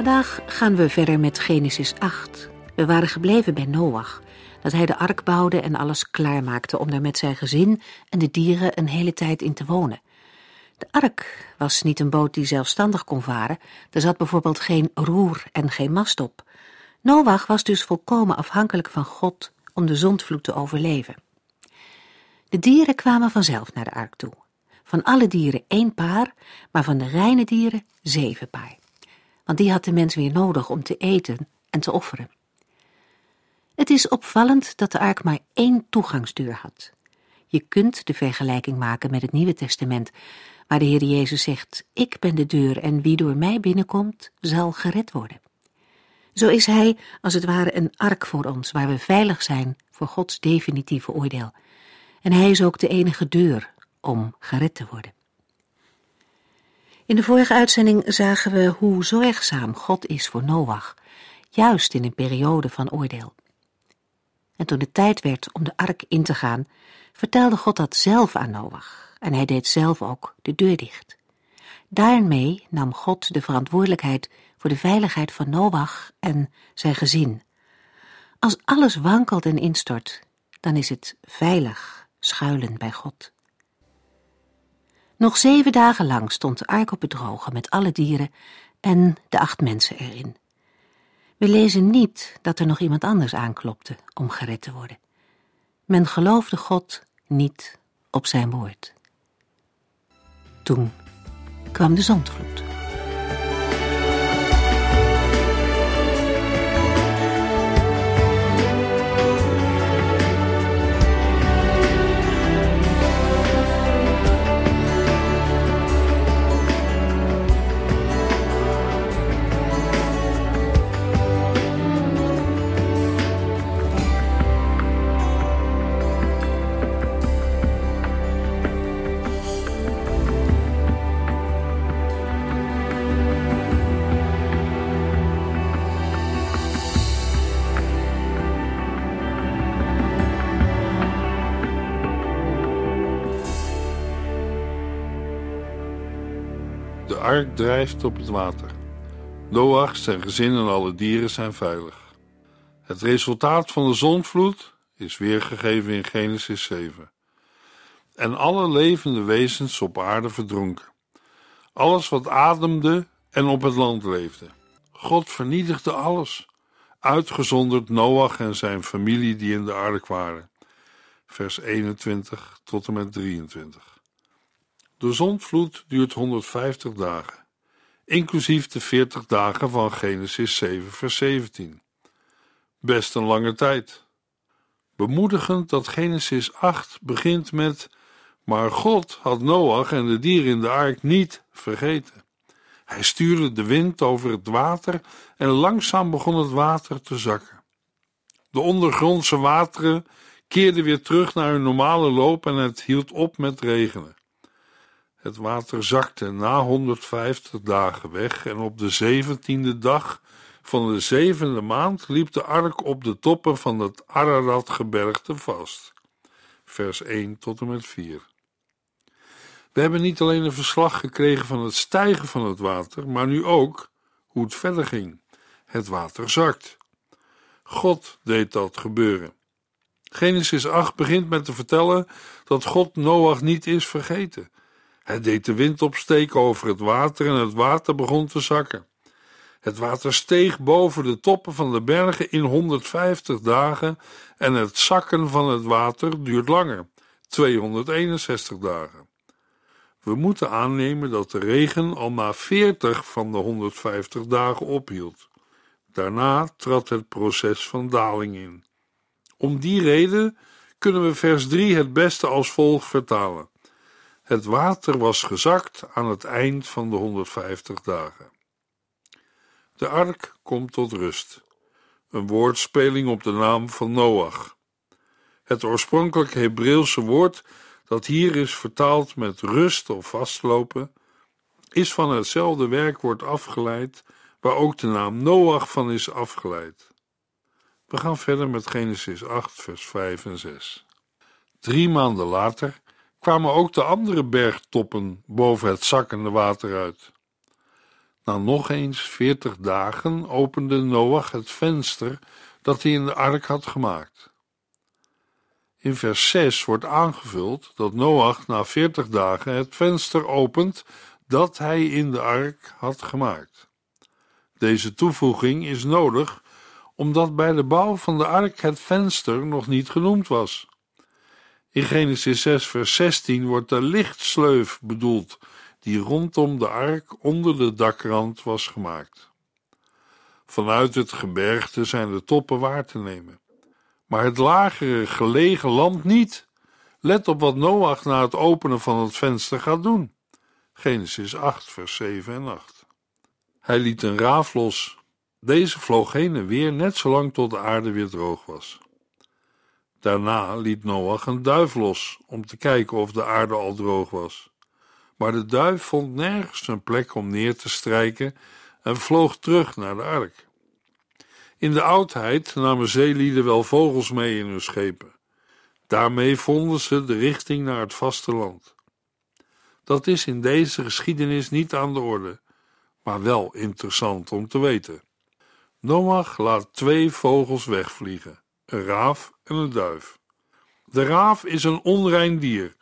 Vandaag gaan we verder met Genesis 8. We waren gebleven bij Noach, dat hij de ark bouwde en alles klaarmaakte om er met zijn gezin en de dieren een hele tijd in te wonen. De ark was niet een boot die zelfstandig kon varen, er zat bijvoorbeeld geen roer en geen mast op. Noach was dus volkomen afhankelijk van God om de zondvloed te overleven. De dieren kwamen vanzelf naar de ark toe. Van alle dieren één paar, maar van de reine dieren zeven paar want die had de mens weer nodig om te eten en te offeren. Het is opvallend dat de ark maar één toegangsdeur had. Je kunt de vergelijking maken met het Nieuwe Testament, waar de Heer Jezus zegt: Ik ben de deur en wie door mij binnenkomt, zal gered worden. Zo is Hij als het ware een ark voor ons, waar we veilig zijn voor Gods definitieve oordeel. En Hij is ook de enige deur om gered te worden. In de vorige uitzending zagen we hoe zorgzaam God is voor Noach, juist in een periode van oordeel. En toen het tijd werd om de ark in te gaan, vertelde God dat zelf aan Noach en hij deed zelf ook de deur dicht. Daarmee nam God de verantwoordelijkheid voor de veiligheid van Noach en zijn gezin. Als alles wankelt en instort, dan is het veilig schuilen bij God. Nog zeven dagen lang stond de ark op het droge met alle dieren en de acht mensen erin. We lezen niet dat er nog iemand anders aanklopte om gered te worden. Men geloofde God niet op zijn woord. Toen kwam de zondvloed. Ark drijft op het water. Noach, zijn gezin en alle dieren zijn veilig. Het resultaat van de zondvloed is weergegeven in Genesis 7. En alle levende wezens op aarde verdronken. Alles wat ademde en op het land leefde. God vernietigde alles, uitgezonderd Noach en zijn familie die in de ark waren. Vers 21 tot en met 23. De zondvloed duurt 150 dagen, inclusief de 40 dagen van Genesis 7, vers 17. Best een lange tijd. Bemoedigend dat Genesis 8 begint met: Maar God had Noach en de dieren in de ark niet vergeten. Hij stuurde de wind over het water en langzaam begon het water te zakken. De ondergrondse wateren keerden weer terug naar hun normale loop en het hield op met regenen. Het water zakte na 150 dagen weg en op de zeventiende dag van de zevende maand liep de ark op de toppen van het Araratgebergte vast. Vers 1 tot en met 4. We hebben niet alleen een verslag gekregen van het stijgen van het water, maar nu ook hoe het verder ging. Het water zakt. God deed dat gebeuren. Genesis 8 begint met te vertellen dat God Noach niet is vergeten. Hij deed de wind opsteken over het water en het water begon te zakken. Het water steeg boven de toppen van de bergen in 150 dagen en het zakken van het water duurt langer, 261 dagen. We moeten aannemen dat de regen al na 40 van de 150 dagen ophield. Daarna trad het proces van daling in. Om die reden kunnen we vers 3 het beste als volgt vertalen. Het water was gezakt aan het eind van de 150 dagen. De ark komt tot rust. Een woordspeling op de naam van Noach. Het oorspronkelijke Hebreeuwse woord dat hier is vertaald met rust of vastlopen, is van hetzelfde werkwoord afgeleid waar ook de naam Noach van is afgeleid. We gaan verder met Genesis 8, vers 5 en 6. Drie maanden later kwamen ook de andere bergtoppen boven het zakkende water uit. Na nog eens veertig dagen opende Noach het venster dat hij in de ark had gemaakt. In vers 6 wordt aangevuld dat Noach na veertig dagen het venster opent dat hij in de ark had gemaakt. Deze toevoeging is nodig omdat bij de bouw van de ark het venster nog niet genoemd was. In Genesis 6, vers 16 wordt de lichtsleuf bedoeld, die rondom de ark onder de dakrand was gemaakt. Vanuit het gebergte zijn de toppen waar te nemen, maar het lagere gelegen land niet. Let op wat Noach na het openen van het venster gaat doen. Genesis 8, vers 7 en 8. Hij liet een raaf los. Deze vloog heen en weer net zolang tot de aarde weer droog was. Daarna liet Noach een duif los om te kijken of de aarde al droog was. Maar de duif vond nergens een plek om neer te strijken en vloog terug naar de ark. In de oudheid namen zeelieden wel vogels mee in hun schepen. Daarmee vonden ze de richting naar het vasteland. Dat is in deze geschiedenis niet aan de orde, maar wel interessant om te weten. Noach laat twee vogels wegvliegen, een raaf en duif. De raaf is een onrein dier.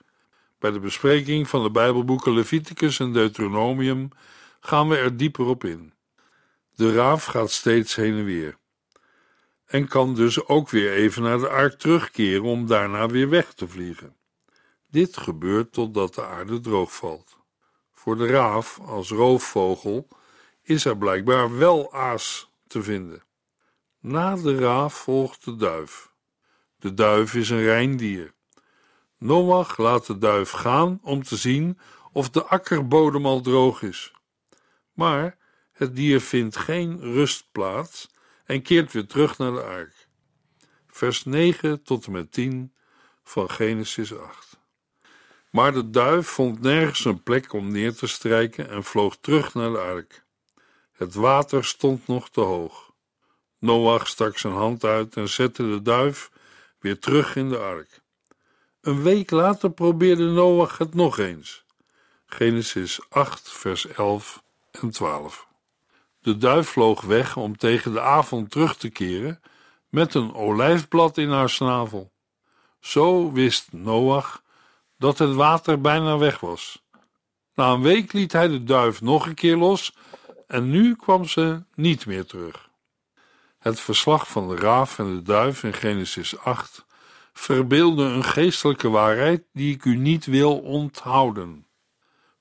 Bij de bespreking van de Bijbelboeken Leviticus en Deuteronomium gaan we er dieper op in. De raaf gaat steeds heen en weer en kan dus ook weer even naar de ark terugkeren om daarna weer weg te vliegen. Dit gebeurt totdat de aarde droog valt. Voor de raaf als roofvogel is er blijkbaar wel aas te vinden. Na de raaf volgt de duif. De duif is een rein dier. Noach laat de duif gaan om te zien of de akkerbodem al droog is. Maar het dier vindt geen rustplaats en keert weer terug naar de ark. Vers 9 tot en met 10 van Genesis 8. Maar de duif vond nergens een plek om neer te strijken en vloog terug naar de ark. Het water stond nog te hoog. Noach stak zijn hand uit en zette de duif weer terug in de ark. Een week later probeerde Noach het nog eens. Genesis 8, vers 11 en 12. De duif vloog weg om tegen de avond terug te keren met een olijfblad in haar snavel. Zo wist Noach dat het water bijna weg was. Na een week liet hij de duif nog een keer los en nu kwam ze niet meer terug. Het verslag van de raaf en de duif in Genesis 8 verbeelde een geestelijke waarheid die ik u niet wil onthouden.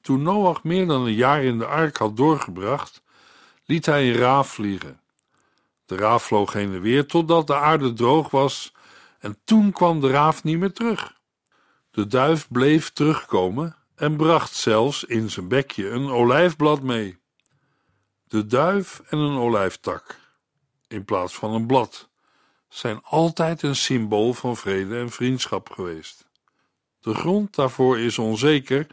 Toen Noach meer dan een jaar in de ark had doorgebracht, liet hij een raaf vliegen. De raaf vloog heen en weer totdat de aarde droog was, en toen kwam de raaf niet meer terug. De duif bleef terugkomen en bracht zelfs in zijn bekje een olijfblad mee. De duif en een olijftak, in plaats van een blad, zijn altijd een symbool van vrede en vriendschap geweest. De grond daarvoor is onzeker,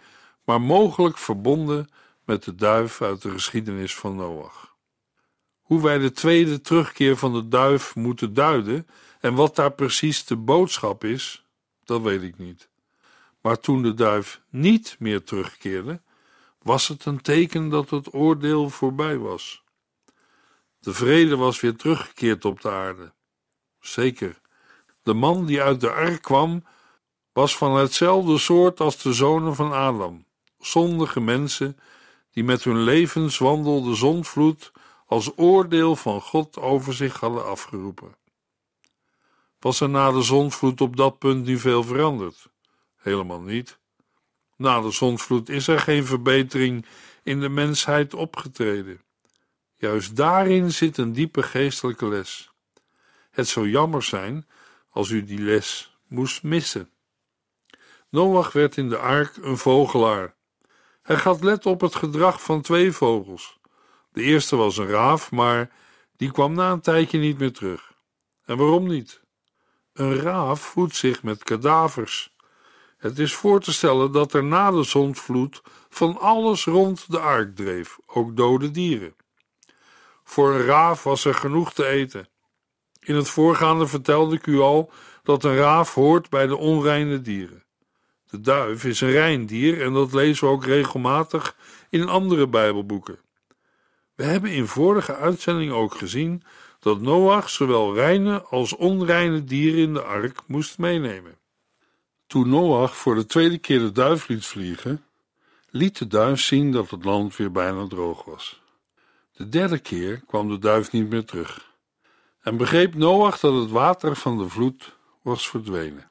maar mogelijk verbonden met de duif uit de geschiedenis van Noach. Hoe wij de tweede terugkeer van de duif moeten duiden en wat daar precies de boodschap is, dat weet ik niet. Maar toen de duif niet meer terugkeerde, was het een teken dat het oordeel voorbij was. De vrede was weer teruggekeerd op de aarde. Zeker, de man die uit de ark kwam, was van hetzelfde soort als de zonen van Adam, zondige mensen die met hun levenswandel de zonvloed als oordeel van God over zich hadden afgeroepen. Was er na de zonvloed op dat punt nu veel veranderd? Helemaal niet. Na de zonvloed is er geen verbetering in de mensheid opgetreden. Juist daarin zit een diepe geestelijke les. Het zou jammer zijn als u die les moest missen. Noach werd in de ark een vogelaar. Hij gaat let op het gedrag van twee vogels. De eerste was een raaf, maar die kwam na een tijdje niet meer terug. En waarom niet? Een raaf voedt zich met kadavers. Het is voor te stellen dat er na de zondvloed van alles rond de ark dreef, ook dode dieren. Voor een raaf was er genoeg te eten. In het voorgaande vertelde ik u al dat een raaf hoort bij de onreine dieren. De duif is een rein dier en dat lezen we ook regelmatig in andere Bijbelboeken. We hebben in vorige uitzending ook gezien dat Noach zowel reine als onreine dieren in de ark moest meenemen. Toen Noach voor de tweede keer de duif liet vliegen, liet de duif zien dat het land weer bijna droog was. De derde keer kwam de duif niet meer terug en begreep Noach dat het water van de vloed was verdwenen.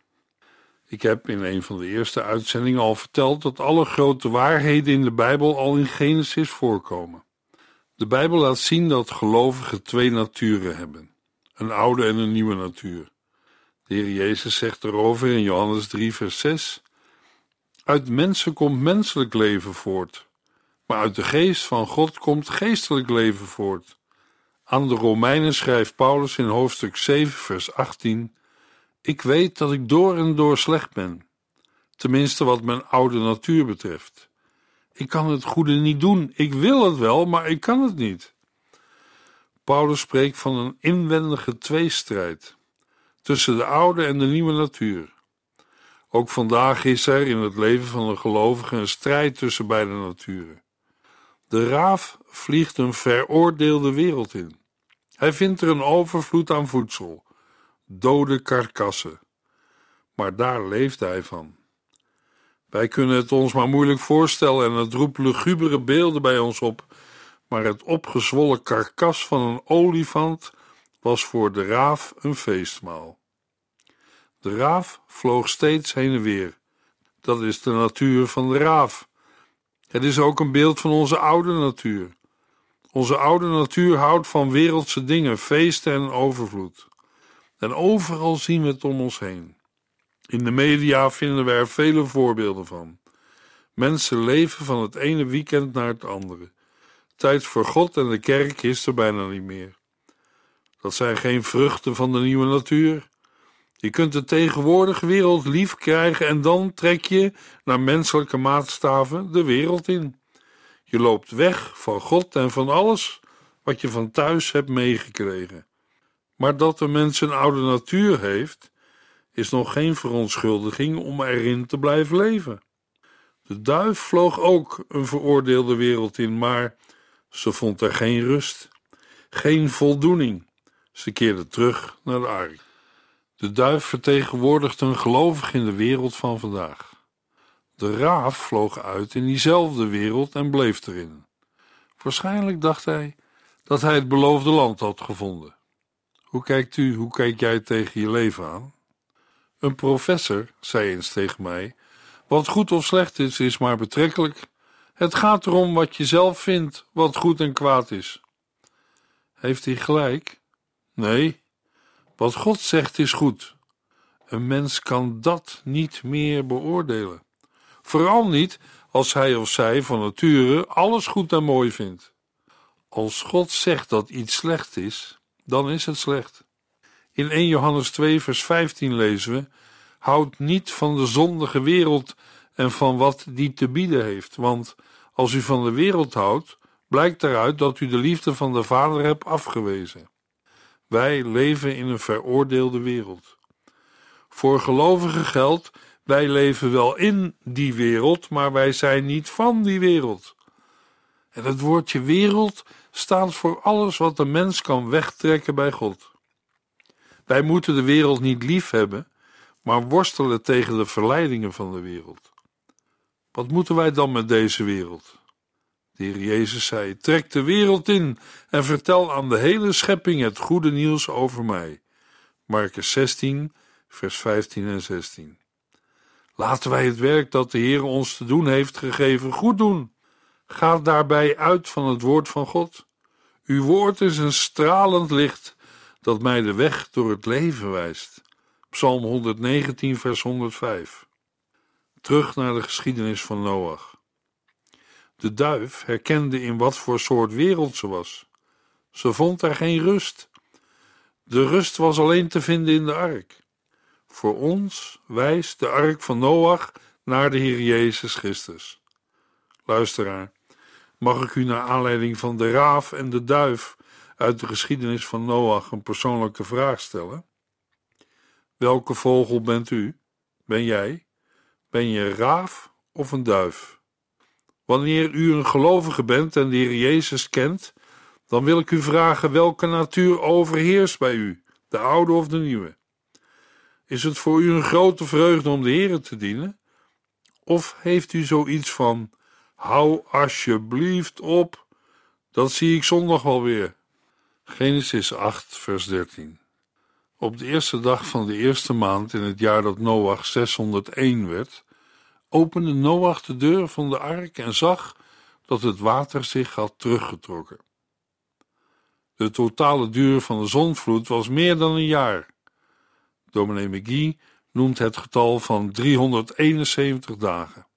Ik heb in een van de eerste uitzendingen al verteld dat alle grote waarheden in de Bijbel al in Genesis voorkomen. De Bijbel laat zien dat gelovigen twee naturen hebben: een oude en een nieuwe natuur. De Heer Jezus zegt erover in Johannes 3, vers 6: Uit mensen komt menselijk leven voort, maar uit de geest van God komt geestelijk leven voort. Aan de Romeinen schrijft Paulus in hoofdstuk 7, vers 18: Ik weet dat ik door en door slecht ben, tenminste wat mijn oude natuur betreft. Ik kan het goede niet doen. Ik wil het wel, maar ik kan het niet. Paulus spreekt van een inwendige tweestrijd tussen de oude en de nieuwe natuur. Ook vandaag is er in het leven van een gelovige een strijd tussen beide naturen. De raaf vliegt een veroordeelde wereld in. Hij vindt er een overvloed aan voedsel, dode karkassen. Maar daar leeft hij van. Wij kunnen het ons maar moeilijk voorstellen en het roept lugubere beelden bij ons op, maar het opgezwollen karkas van een olifant was voor de raaf een feestmaal. De raaf vloog steeds heen en weer. Dat is de natuur van de raaf. Het is ook een beeld van onze oude natuur. Onze oude natuur houdt van wereldse dingen, feesten en overvloed. En overal zien we het om ons heen. In de media vinden we er vele voorbeelden van. Mensen leven van het ene weekend naar het andere. Tijd voor God en de kerk is er bijna niet meer. Dat zijn geen vruchten van de nieuwe natuur. Je kunt de tegenwoordige wereld lief krijgen en dan trek je, naar menselijke maatstaven, de wereld in. Je loopt weg van God en van alles wat je van thuis hebt meegekregen. Maar dat de mens een oude natuur heeft, is nog geen verontschuldiging om erin te blijven leven. De duif vloog ook een veroordeelde wereld in, maar ze vond er geen rust, geen voldoening. Ze keerde terug naar de ark. De duif vertegenwoordigt een gelovig in de wereld van vandaag. De raaf vloog uit in diezelfde wereld en bleef erin. Waarschijnlijk dacht hij dat hij het beloofde land had gevonden. Hoe kijkt u, hoe kijk jij tegen je leven aan? Een professor zei eens tegen mij: Wat goed of slecht is, is maar betrekkelijk. Het gaat erom wat je zelf vindt, wat goed en kwaad is. Heeft hij gelijk? Nee. Wat God zegt is goed. Een mens kan dat niet meer beoordelen. Vooral niet als hij of zij van nature alles goed en mooi vindt. Als God zegt dat iets slecht is, dan is het slecht. In 1 Johannes 2, vers 15 lezen we: Houd niet van de zondige wereld en van wat die te bieden heeft, want als u van de wereld houdt, blijkt eruit dat u de liefde van de Vader hebt afgewezen. Wij leven in een veroordeelde wereld. Voor gelovigen geldt: wij leven wel in die wereld, maar wij zijn niet van die wereld. En het woordje wereld staat voor alles wat de mens kan wegtrekken bij God. Wij moeten de wereld niet lief hebben, maar worstelen tegen de verleidingen van de wereld. Wat moeten wij dan met deze wereld? De Heer Jezus zei: Trek de wereld in en vertel aan de hele schepping het goede nieuws over mij. Marcus 16, vers 15 en 16. Laten wij het werk dat de Heer ons te doen heeft gegeven goed doen. Ga daarbij uit van het woord van God. Uw woord is een stralend licht dat mij de weg door het leven wijst. Psalm 119, vers 105. Terug naar de geschiedenis van Noach. De duif herkende in wat voor soort wereld ze was. Ze vond er geen rust. De rust was alleen te vinden in de ark. Voor ons wijst de ark van Noach naar de Heer Jezus Christus. Luisteraar, mag ik u naar aanleiding van de raaf en de duif uit de geschiedenis van Noach een persoonlijke vraag stellen? Welke vogel bent u? Ben jij? Ben je een raaf of een duif? Wanneer u een gelovige bent en de Heer Jezus kent, dan wil ik u vragen welke natuur overheerst bij u, de oude of de nieuwe. Is het voor u een grote vreugde om de Heer te dienen? Of heeft u zoiets van: hou alsjeblieft op, dat zie ik zondag wel weer? Genesis 8, vers 13. Op de eerste dag van de eerste maand in het jaar dat Noach 601 werd, opende Noach de deur van de ark en zag dat het water zich had teruggetrokken. De totale duur van de zonvloed was meer dan een jaar. Dominee McGee noemt het getal van 371 dagen.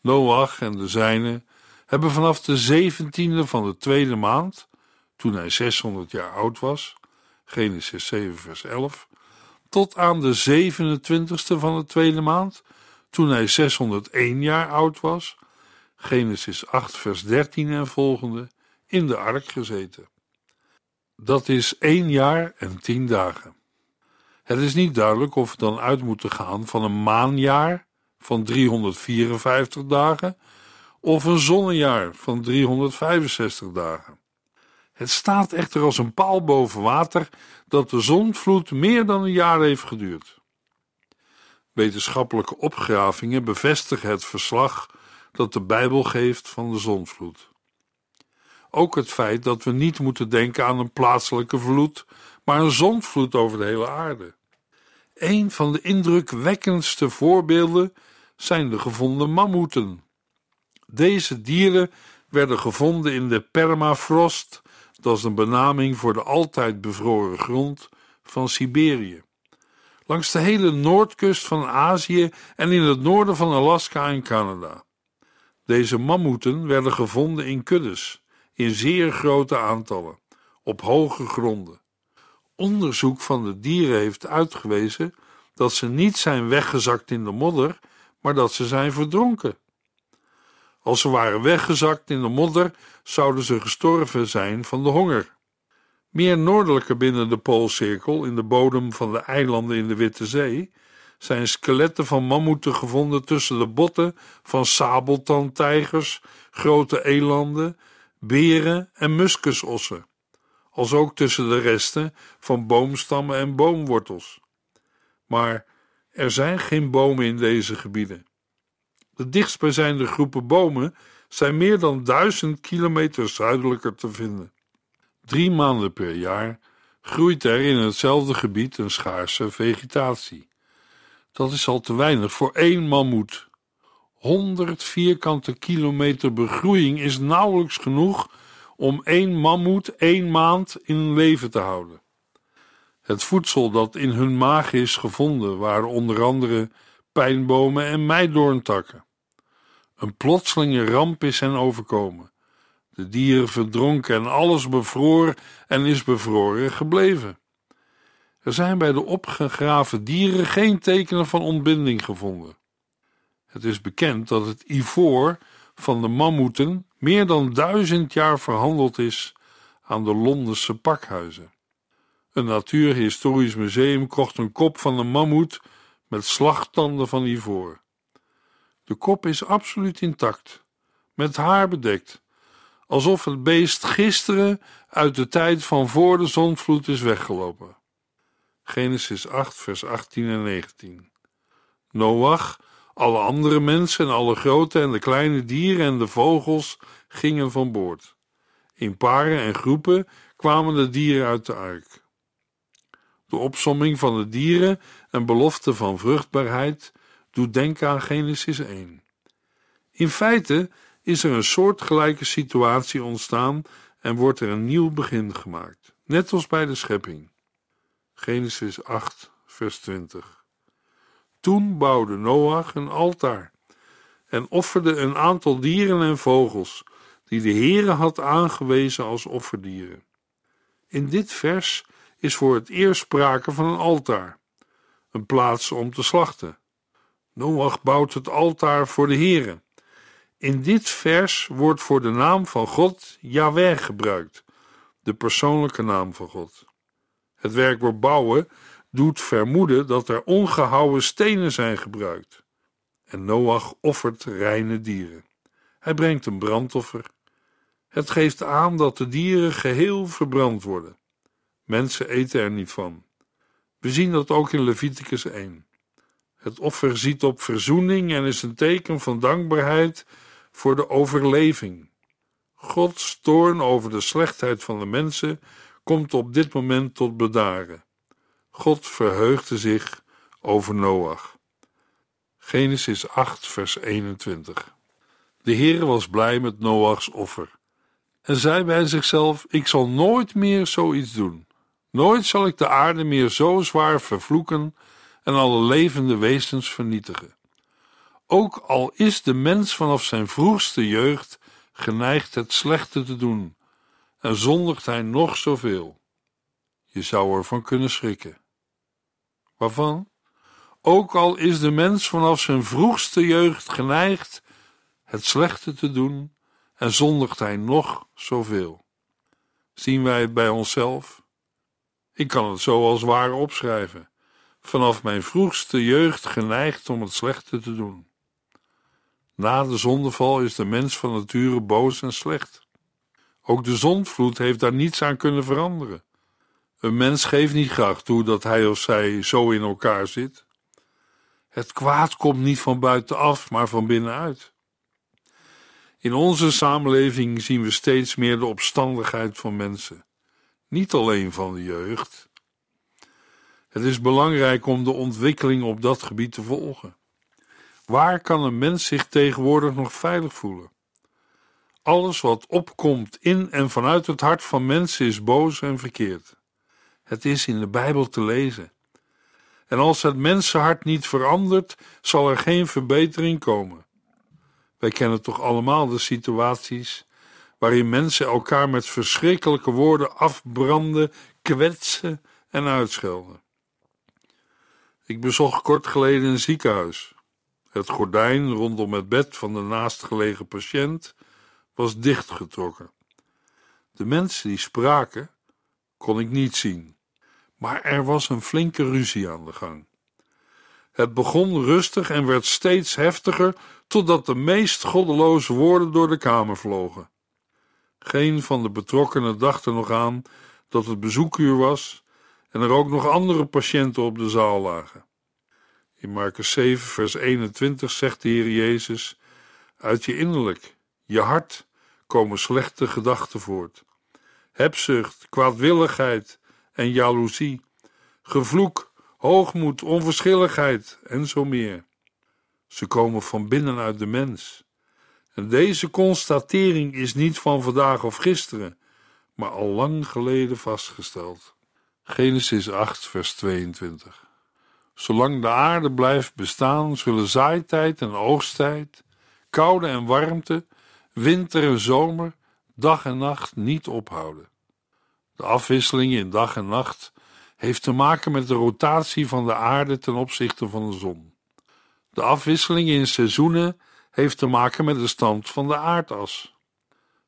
Noach en de zijnen hebben vanaf de zeventiende van de tweede maand, toen hij 600 jaar oud was, Genesis 7 vers 11, tot aan de 27ste van de tweede maand, toen hij 601 jaar oud was, Genesis 8 vers 13 en volgende, in de ark gezeten. Dat is één jaar en tien dagen. Het is niet duidelijk of we dan uit moeten gaan van een maanjaar van 354 dagen of een zonnejaar van 365 dagen. Het staat echter als een paal boven water dat de zonvloed meer dan een jaar heeft geduurd. Wetenschappelijke opgravingen bevestigen het verslag dat de Bijbel geeft van de zonvloed. Ook het feit dat we niet moeten denken aan een plaatselijke vloed, maar een zonvloed over de hele aarde. Een van de indrukwekkendste voorbeelden zijn de gevonden mammoeten. Deze dieren werden gevonden in de permafrost, dat is een benaming voor de altijd bevroren grond van Siberië. Langs de hele noordkust van Azië en in het noorden van Alaska en Canada. Deze mammoeten werden gevonden in kuddes, in zeer grote aantallen, op hoge gronden. Onderzoek van de dieren heeft uitgewezen dat ze niet zijn weggezakt in de modder, maar dat ze zijn verdronken. Als ze waren weggezakt in de modder, zouden ze gestorven zijn van de honger. Meer noordelijker binnen de Poolcirkel, in de bodem van de eilanden in de Witte Zee, zijn skeletten van mammoeten gevonden tussen de botten van sabeltandtijgers, grote elanden, beren en muskusossen, als ook tussen de resten van boomstammen en boomwortels. Maar er zijn geen bomen in deze gebieden. De dichtstbijzijnde groepen bomen zijn meer dan duizend kilometer zuidelijker te vinden. Drie maanden per jaar groeit er in hetzelfde gebied een schaarse vegetatie. Dat is al te weinig voor één mammoet. 100 vierkante kilometer begroeiing is nauwelijks genoeg om één mammoet één maand in leven te houden. Het voedsel dat in hun maag is gevonden waren onder andere pijnbomen en meidoorntakken. Een plotselinge ramp is hen overkomen. De dieren verdronken en alles bevroor en is bevroren gebleven. Er zijn bij de opgegraven dieren geen tekenen van ontbinding gevonden. Het is bekend dat het ivoor van de mammoeten meer dan duizend jaar verhandeld is aan de Londense pakhuizen. Een natuurhistorisch museum kocht een kop van een mammoet met slagtanden van ivoor. De kop is absoluut intact, met haar bedekt, alsof het beest gisteren uit de tijd van voor de zonvloed is weggelopen. Genesis 8, vers 18 en 19. Noach, alle andere mensen en alle grote en de kleine dieren en de vogels gingen van boord. In paren en groepen kwamen de dieren uit de ark. De opsomming van de dieren en belofte van vruchtbaarheid doet denken aan Genesis 1. In feite is er een soortgelijke situatie ontstaan en wordt er een nieuw begin gemaakt, net als bij de schepping. Genesis 8, vers 20. Toen bouwde Noach een altaar en offerde een aantal dieren en vogels die de Heere had aangewezen als offerdieren. In dit vers is voor het eerst sprake van een altaar, een plaats om te slachten. Noach bouwt het altaar voor de Heere. In dit vers wordt voor de naam van God Yahweh gebruikt, de persoonlijke naam van God. Het werkwoord bouwen doet vermoeden dat er ongehouwen stenen zijn gebruikt. En Noach offert reine dieren. Hij brengt een brandoffer. Het geeft aan dat de dieren geheel verbrand worden. Mensen eten er niet van. We zien dat ook in Leviticus 1. Het offer ziet op verzoening en is een teken van dankbaarheid voor de overleving. Gods toorn over de slechtheid van de mensen komt op dit moment tot bedaren. God verheugde zich over Noach. Genesis 8, vers 21. De Heer was blij met Noachs offer en zei bij zichzelf: Ik zal nooit meer zoiets doen. Nooit zal ik de aarde meer zo zwaar vervloeken en alle levende wezens vernietigen. Ook al is de mens vanaf zijn vroegste jeugd geneigd het slechte te doen, en zondigt hij nog zoveel. Je zou ervan kunnen schrikken. Waarvan? Ook al is de mens vanaf zijn vroegste jeugd geneigd het slechte te doen, en zondigt hij nog zoveel. Zien wij het bij onszelf? Ik kan het zo als waar opschrijven. Vanaf mijn vroegste jeugd geneigd om het slechte te doen. Na de zondeval is de mens van nature boos en slecht. Ook de zondvloed heeft daar niets aan kunnen veranderen. Een mens geeft niet graag toe dat hij of zij zo in elkaar zit. Het kwaad komt niet van buitenaf, maar van binnenuit. In onze samenleving zien we steeds meer de opstandigheid van mensen, niet alleen van de jeugd. Het is belangrijk om de ontwikkeling op dat gebied te volgen. Waar kan een mens zich tegenwoordig nog veilig voelen? Alles wat opkomt in en vanuit het hart van mensen is boos en verkeerd. Het is in de Bijbel te lezen. En als het mensenhart niet verandert, zal er geen verbetering komen. Wij kennen toch allemaal de situaties waarin mensen elkaar met verschrikkelijke woorden afbranden, kwetsen en uitschelden. Ik bezocht kort geleden een ziekenhuis. Het gordijn rondom het bed van de naastgelegen patiënt was dichtgetrokken. De mensen die spraken kon ik niet zien, maar er was een flinke ruzie aan de gang. Het begon rustig en werd steeds heftiger, totdat de meest goddeloze woorden door de kamer vlogen. Geen van de betrokkenen dacht er nog aan dat het bezoekuur was en er ook nog andere patiënten op de zaal lagen. In Marcus 7, vers 21 zegt de Heer Jezus: Uit je innerlijk, je hart, komen slechte gedachten voort. Hebzucht, kwaadwilligheid en jaloezie, gevloek, hoogmoed, onverschilligheid en zo meer. Ze komen van binnenuit de mens. En deze constatering is niet van vandaag of gisteren, maar al lang geleden vastgesteld. Genesis 8, vers 22. Zolang de aarde blijft bestaan, zullen zaaitijd en oogsttijd, koude en warmte, winter en zomer, dag en nacht niet ophouden. De afwisseling in dag en nacht heeft te maken met de rotatie van de aarde ten opzichte van de zon. De afwisseling in seizoenen heeft te maken met de stand van de aardas.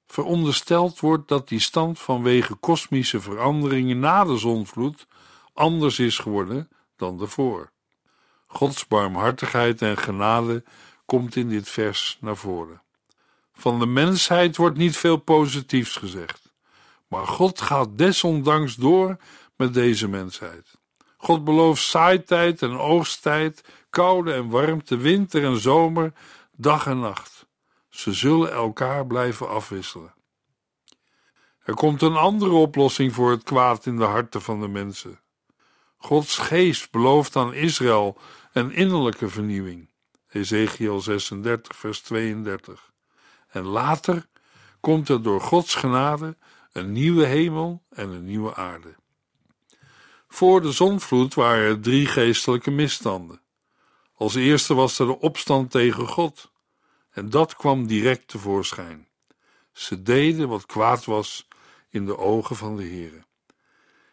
Verondersteld wordt dat die stand vanwege kosmische veranderingen na de zonvloed anders is geworden dan daarvoor. Gods barmhartigheid en genade komt in dit vers naar voren. Van de mensheid wordt niet veel positiefs gezegd, maar God gaat desondanks door met deze mensheid. God belooft zaaitijd en oogsttijd, koude en warmte, winter en zomer, dag en nacht. Ze zullen elkaar blijven afwisselen. Er komt een andere oplossing voor het kwaad in de harten van de mensen. Gods geest belooft aan Israël een innerlijke vernieuwing. Ezekiel 36, vers 32. En later komt er door Gods genade een nieuwe hemel en een nieuwe aarde. Voor de zonvloed waren er drie geestelijke misstanden. Als eerste was er de opstand tegen God. En dat kwam direct tevoorschijn. Ze deden wat kwaad was in de ogen van de Heere.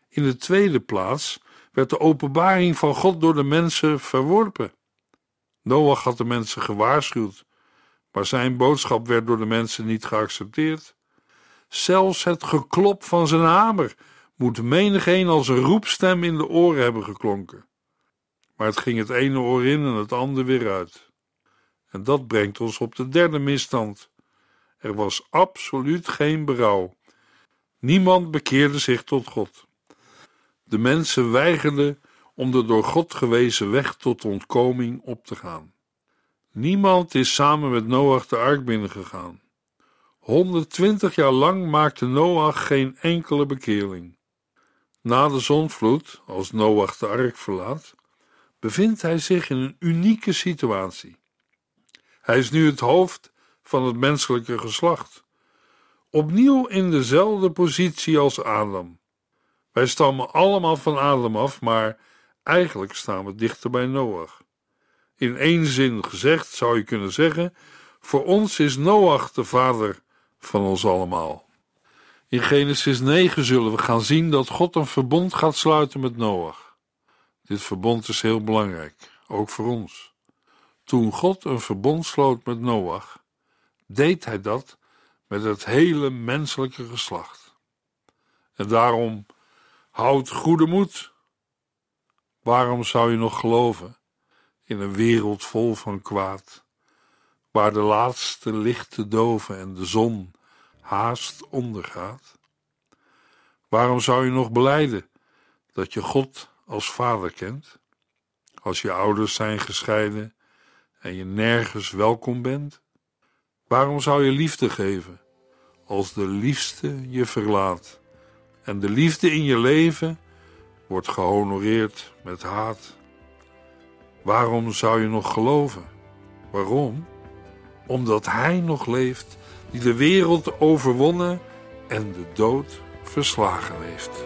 In de tweede plaats werd de openbaring van God door de mensen verworpen. Noach had de mensen gewaarschuwd, maar zijn boodschap werd door de mensen niet geaccepteerd. Zelfs het geklop van zijn hamer moet menigeen als een roepstem in de oren hebben geklonken. Maar het ging het ene oor in en het andere weer uit. En dat brengt ons op de derde misstand. Er was absoluut geen berouw. Niemand bekeerde zich tot God. De mensen weigerden om de door God gewezen weg tot ontkoming op te gaan. Niemand is samen met Noach de ark binnengegaan. 120 jaar lang maakte Noach geen enkele bekeerling. Na de zonvloed, als Noach de ark verlaat, bevindt hij zich in een unieke situatie. Hij is nu het hoofd van het menselijke geslacht, opnieuw in dezelfde positie als Adam. Wij stammen allemaal van Adam af, maar eigenlijk staan we dichter bij Noach. In één zin gezegd zou je kunnen zeggen: voor ons is Noach de vader van ons allemaal. In Genesis 9 zullen we gaan zien dat God een verbond gaat sluiten met Noach. Dit verbond is heel belangrijk, ook voor ons. Toen God een verbond sloot met Noach, deed hij dat met het hele menselijke geslacht. En daarom houd goede moed. Waarom zou je nog geloven in een wereld vol van kwaad, waar de laatste lichten doven en de zon haast ondergaat? Waarom zou je nog beleiden dat je God als vader kent, als je ouders zijn gescheiden en je nergens welkom bent? Waarom zou je liefde geven als de liefste je verlaat en de liefde in je leven wordt gehonoreerd met haat? Waarom zou je nog geloven? Waarom? Omdat Hij nog leeft, die de wereld overwonnen en de dood verslagen heeft.